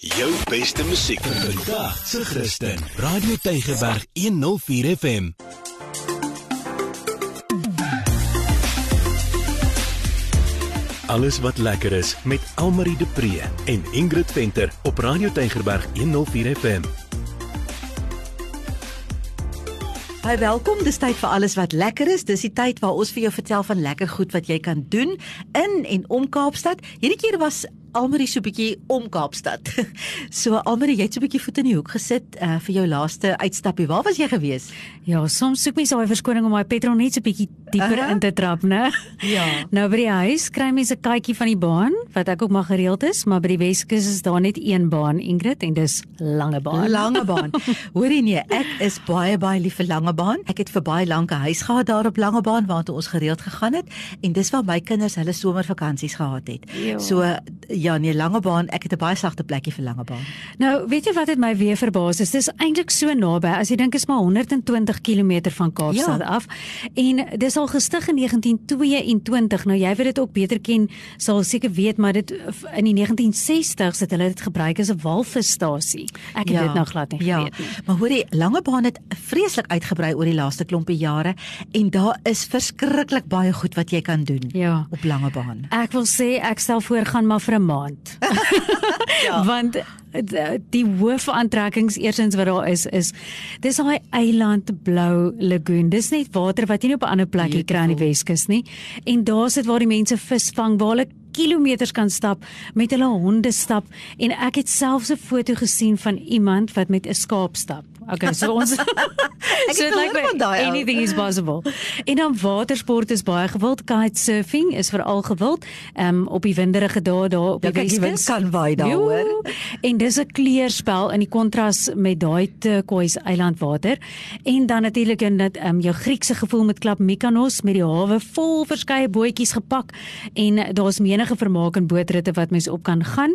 Jou beste musiek vandag se Christen. Radio Tygerberg 104 FM. Alles wat lekker is met Almarie de Pre en Ingrid Venter op Radio Tygerberg 104 FM. Hi, welkom. Dis tyd vir alles wat lekker is. Dis die tyd waar ons vir jou vertel van lekker goed wat jy kan doen in en om Kaapstad. Hierdie keer was Almarie so 'n bietjie om Kaapstad. so Almarie, jy het so 'n bietjie voet in die hoek gesit uh, vir jou laaste uitstappie. Waar was jy gewees? Ja, soms soek mens daai verskoning om my petrol net so 'n bietjie dieper uh -huh. in te trap, né? Ja. Nou by die huis kry mense 'n kykie van die baan wat ek ook maar gereeld is, maar by die Weskus is daar net een baan, Ingrid, en dis lange baan. Lange baan. Hoorie nee, ek is baie baie lief vir lange baan. Ek het vir baie lank 'n huis gehad daar op lange baan waar toe ons gereeld gegaan het en dis waar my kinders hulle somervakansies gehad het. Jo. So ja, nee, lange baan. Ek het 'n baie sagte plekkie vir lange baan. Nou, weet jy wat het my weer verbaas? Is dis eintlik so naby. As jy dink is maar 120 km van Kaapstad Ja. af. En dis al gestig in 1922. Nou jy weet dit ook beter ken, sal seker weet, maar dit in die 1960s het hulle dit gebruik as 'n walvisstasie. Ek het dit nou glad nie ja. geweet nie. Maar hoorie, lange baan het vreeslik uitgebrei oor die laaste klompie jare en daar is verskriklik baie goed wat jy kan doen Ja. op lange baan. Ek wil sê ek stel voor gaan maar vir 'n maand. ja. Want d- die hoofaantrekkings eersins wat daar is is dis daai eiland blou lagoon. Dis net water wat jy nie op 'n ander plek hier kry aan die Weskus nie. En daar sit waar die mense vis vang waar hulle kilometers kan stap met hulle honde stap en ek het selfs 'n foto gesien van iemand wat met 'n skaap stap. Okay, so ons so van daai ou. anything is possible. En dan watersport is baie gewild, kitesurfing is veral gewild um, op die winderige dae daar op Ja, die die wind Weskus. kan waai daar, hoor. Joe. En dis 'n kleurspel in die kontras met daai turquoise eilandwater. En dan natuurlik in dat um, jou Griekse gevoel met klap Mykonos met die hawe vol verskeie bootjies gepak en daar's menige vermaak en bootritte wat mens op kan gaan.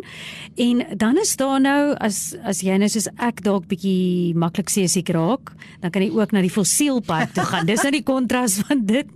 En dan is daar nou as as jy nou soos ek dalk bietjie maklik seesiek raak, dan kan jy ook na die fossielpark toe gaan. Dis nou die kontras van dit.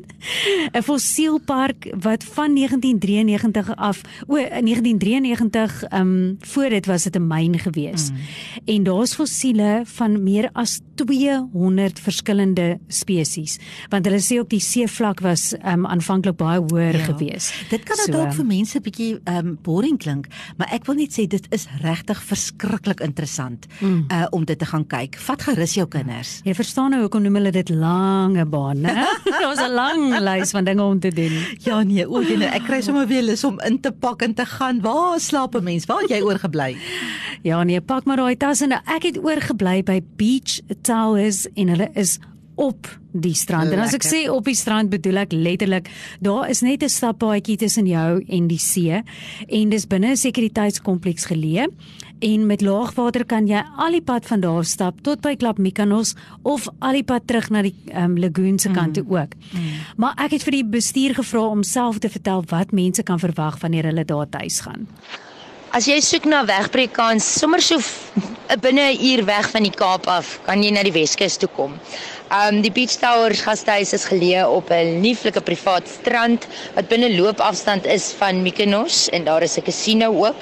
'n Fossielpark wat van 1993 af, o, in 1993 ehm um, voor dit was dit 'n myn gewees. Mm. En daar's fossiele van meer as 200 verskillende spesies, want hulle sê ook die seevlak was ehm um, aanvanklik baie hoër ja. gewees. Dit kan so, dalk vir mense bietjie um boring klink, maar ek wil net sê dit is regtig verskriklik interessant mm. uh om dit te gaan kyk. Vat gerus jou kinders. Jy verstaan nou hoekom noem hulle dit lange baan, né? Daar's 'n lang lys van dinge om te doen. Ja nee, o, jy, ek kry sommer weer lus om in te pak en te gaan. Waar slaap 'n mens? Waar het jy oorgebly? Ja nee, pak maar daai tas en nou, ek het oorgebly by Beach Towers en hulle is op die strand. En as ek Lekker. sê op die strand bedoel ek letterlik, daar is net 'n stappaadjie tussen jou en die see en dis binne 'n sekuriteitskompleks geleë. En met laagwater kan jy al die pad van daar stap tot by Klap Mykonos of al die pad terug na die um, lagoon se kant toe ook. Mm. Maar ek het vir die bestuur gevra om self te vertel wat mense kan verwag wanneer hulle daar tuis gaan. As jy soek na wegbreekkans, sommer so f- binne 'n uur weg van die Kaap af, kan jy na die Weskus toe kom. Um die Beach Towers gastehuis is geleë op 'n lieflike privaat strand wat binne loopafstand is van Mykonos en daar is 'n casino ook.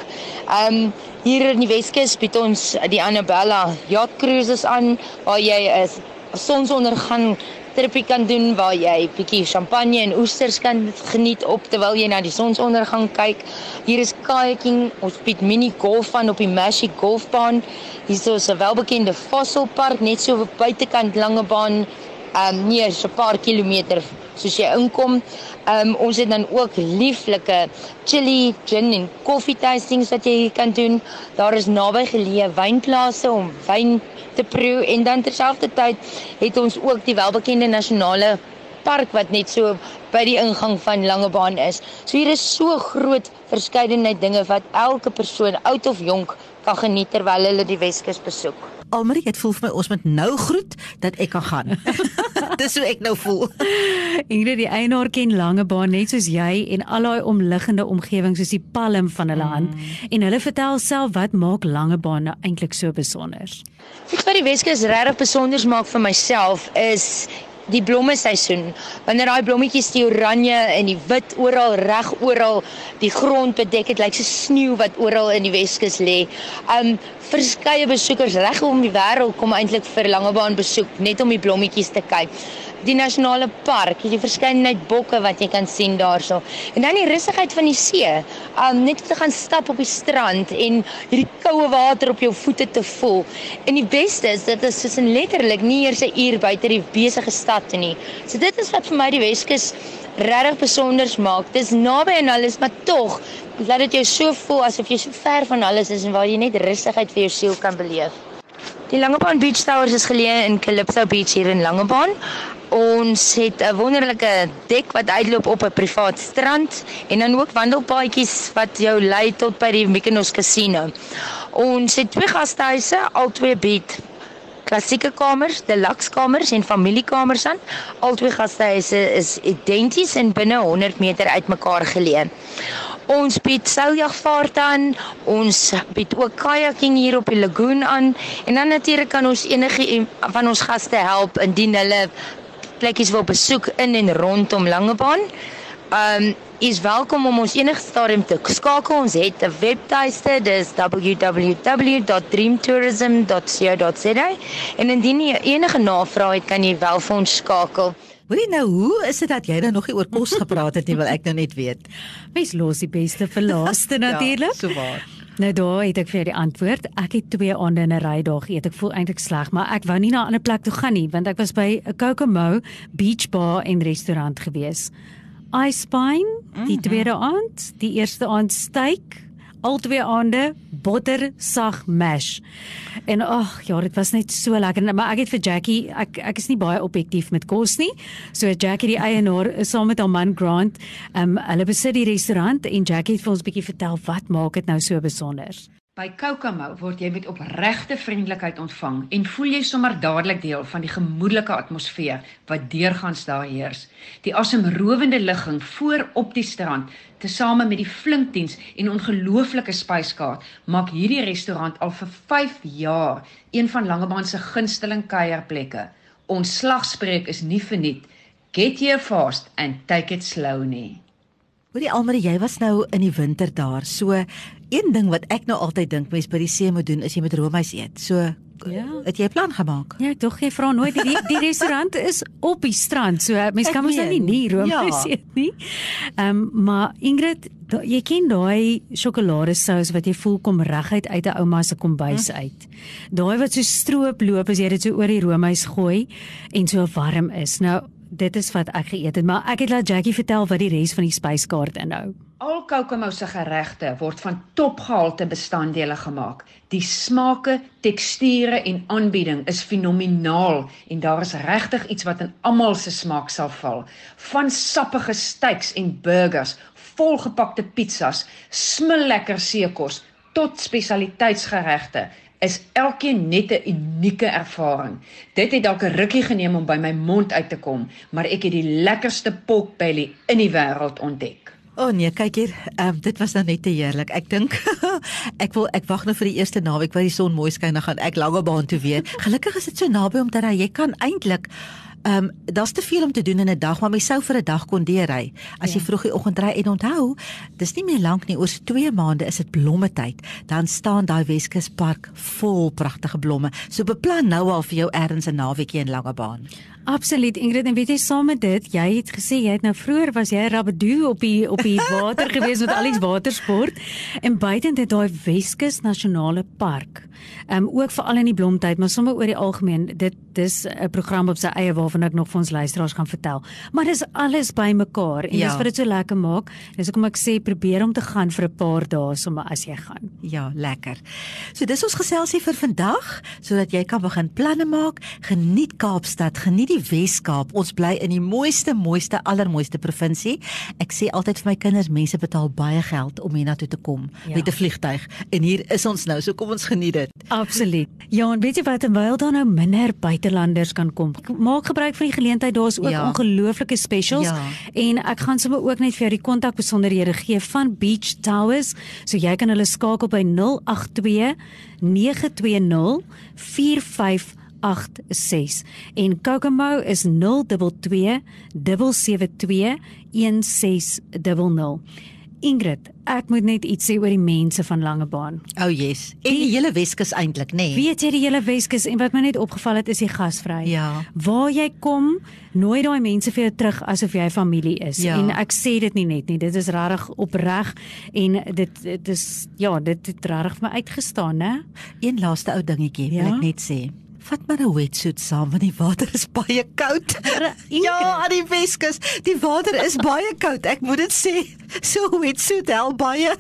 Um hier in die Weskus bied ons die Annabella yacht cruises aan waar jy 'n sonsondergang tripie kan doen waar jy bietjie champagne en oesters kan geniet op terwyl jy na die sonsondergang kyk. Hier is kayaking, ons bied mini golf aan op die Mashi golfbaan. Hier is ons 'n welbekende fossilpark net so buitekant Langebaan. Um nee, so 'n paar kilometer soos jy inkom. Um ons het dan ook lieflike chili, gin en koffie tastings wat jy hier kan doen. Daar is naby geleë wynplase om wyn te proe en dan terselfdertyd het ons ook die welbekende nasionale park wat net so by die ingang van Langebaan is. So hier is so groot verskeidenheid dinge wat elke persoon, oud of jonk, kan geniet terwyl hulle die Weskus besoek. Almarie, dit voel vir my ons moet nou groet dat ek kan gaan. Dis hoe ek nou voel. Ingrid die eienaar ken Langebaan net soos jy en al daai omliggende omgewing soos die palm van hulle hand mm. en hulle vertel self wat maak Langebaan nou eintlik so besonder. Iets wat die Weskus regtig besonder maak vir myself is die blomme seisoen. Wanneer daai blommetjies die oranje en die wit oral reg oral die grond bedek het, lyk so sneeu wat oral in die Weskus lê. Um verskeie besoekers reg om die wêreld kom eintlik vir Langebaan besoek net om die blommetjies te kyk die nasionale park, jy verskeidenheid bokke wat jy kan sien daarso. En dan die rustigheid van die see. Um net om te gaan stap op die strand en hierdie koue water op jou voete te voel. En die beste is dit is soos in letterlik nie eers 'n uur buite die besige stad nie. So dit is wat vir my die Weskus regtig besonder maak. Dis naby aan alles, maar tog laat dit jou so voel asof jy so ver van alles is en waar jy net rustigheid vir jou siel kan beleef. Die Langebaan Beach Towers is geleë in Calypso Beach hier in Langebaan. Ons het 'n wonderlike dek wat uitloop op 'n privaat strand en dan ook wandelpaadjies wat jou lei tot by die Mykonos Casino. Ons het twee gastehuise, albei bied klassieke kamers, deluxe kamers en familiekamers aan. Albei gastehuise is identies en binne 100 meter uitmekaar geleë. Ons bied seiljagvaart aan, ons bied ook kajaking hier op die lagoon aan en dan natuurlik kan ons enige van ons gaste help indien hulle plekkies wil besoek in en rondom Langebaan. Um is welkom om ons enige stadium te skakel. Ons het 'n webtuiste, dis www.dreamtourism.co.za en indien jy enige navrae het, kan jy wel vir ons skakel. Hoorie nou, hoe is dit dat jy nou nog nie oor kos gepraat het nie, wil ek nou net weet. Mens los die beste vir laaste natuurlik. Ja, so waar. Nou daar het ek vir die antwoord. Ek het twee aande in 'n ry daar geëet. Ek voel eintlik sleg, maar ek wou nie na 'n ander plek toe gaan nie, want ek was by 'n Kokomo Beach Bar en restaurant gewees. Ice Spine, die mm -hmm. tweede aand, die eerste aand steak al twee aande botter sag mash. En ag ja, dit was net so lekker. Maar ek het vir Jackie, ek ek is nie baie objektief met kos nie. So Jackie die eienaar saam met haar man Grant, ehm um, hulle besit die restaurant en Jackie het vir ons 'n bietjie vertel wat maak dit nou so besonder. By Kokomo word jy met opregte vriendelikheid ontvang en voel jy sommer dadelik deel van die gemoedelike atmosfeer wat deurgangs daar heers. Die asemrowende ligging voor op die strand, tesame met die flinkdiens en ongelooflike spyskaart, maak hierdie restaurant al vir 5 jaar een van Langebaan se gunsteling kuierplekke. Ons slagspreuk is nie verniet. Get here fast and take it slow nie. Hoorie Almarie, jy was nou in die winter daar. So een ding wat ek nou altyd dink mense by die see moet doen is jy moet roomys eet. So ja. het jy 'n plan gemaak? Ja, tog jy vra nooit die die restaurant is op die strand. So mense kan mos nou nie nie roomys ja. eet nie. Ehm um, maar Ingrid, da, jy ken daai sjokoladesous wat jy voel kom reguit uit 'n ouma se kombuis hm. uit. Daai wat so stroop loop as jy dit so oor die roomys gooi en so warm is. Nou dit is wat ek geëet het, maar ek het laat Jackie vertel wat die res van die spyskaart inhou. Al Kokomo se geregte word van topgehalte bestanddele gemaak. Die smake, teksture en aanbieding is fenomenaal en daar is regtig iets wat in almal se smaak sal val. Van sappige steaks en burgers, volgepakte pizzas, smillekker seekos tot spesialiteitsgeregte is elkeen net 'n unieke ervaring. Dit het dalk 'n rukkie geneem om by my mond uit te kom, maar ek het die lekkerste pork belly in die wêreld ontdek. O oh nee, kyk hier. Ehm um, dit was nou net te heerlik. Ek dink ek wil ek wag nou vir die eerste naweek waar die son mooi skyn dan gaan ek langer baan toe weer. Gelukkig is dit so naby om dat jy kan eintlik Ehm um, daar's te veel om te doen in 'n dag, maar my sou vir 'n dag kon deurry. As ja. jy vroeg die oggend ry en onthou, dis nie meer lank nie, oor 2 maande is dit blomme tyd. Dan staan daai Weskus Park vol pragtige blomme. So beplan nou al vir jou erns 'n naweekie in Langebaan. Absoluut Ingrid en weet jy saam met dit, jy het gesê jy het nou vroeër was jy rabedoe op die op die water gewees met al die watersport en buite dit daai Weskus Nasionale Park. Ehm um, ook veral in die blomtyd, maar sommer oor die algemeen, dit dis 'n program op sy eie waarvan ek nog vir ons luisteraars gaan vertel. Maar dis alles bymekaar en ja. dis wat dit so lekker maak. Dis hoekom ek sê probeer om te gaan vir 'n paar dae sommer as jy gaan. Ja, lekker. So dis ons geselsie vir vandag sodat jy kan begin planne maak. Geniet Kaapstad, geniet die Wes-Kaap. Ons bly in die mooiste, mooiste, allermooiste provinsie. Ek sê altyd vir my kinders, mense betaal baie geld om hiernatoe te kom ja. met 'n vliegtyg en hier is ons nou. So kom ons geniet dit. Absoluut. Ja, en weet jy wat, terwyl daar nou minder buitelanders kan kom, maak gebruik van die geleentheid. Daar's ook ja. ongelooflike specials ja. en ek gaan sommer ook net vir jou die kontak besonderhede gee van Beach Towers, so jy kan hulle skakel by 082 920 45 0891104586 en Kokomo is 022 772 1600. Ingrid, ek moet net iets sê oor die mense van Langebaan. O oh yes. En die hele Weskus eintlik, nê? Nee. Weet jy die hele Weskus en wat my net opgeval het is die gasvry. Ja. Waar jy kom, nooi daai mense vir jou terug asof jy familie is. Ja. En ek sê dit nie net nie, dit is regtig opreg en dit dit is ja, dit het regtig vir my uitgestaan, né? Een laaste ou dingetjie Ja? wil ek net sê. Vat maar 'n wetsuit saam want die water is baie koud. ja, aan die Weskus, die water is baie koud. Ek moet dit sê. So 'n wetsuit help baie.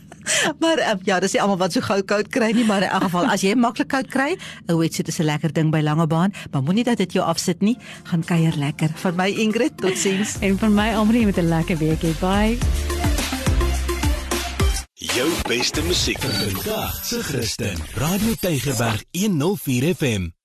Maar um, ja, dis nie almal wat so gou koud kry nie, maar in elk geval as jy maklik koud kry, 'n wetsuit is 'n lekker ding by Langebaan, maar moenie dat dit jou afsit nie. Gaan kuier lekker. Van my Ingrid, totsiens. En van my almal met 'n lekker week, bye. Jou beste musiek vir vandag se Christen. Radio Tygerberg 104 FM.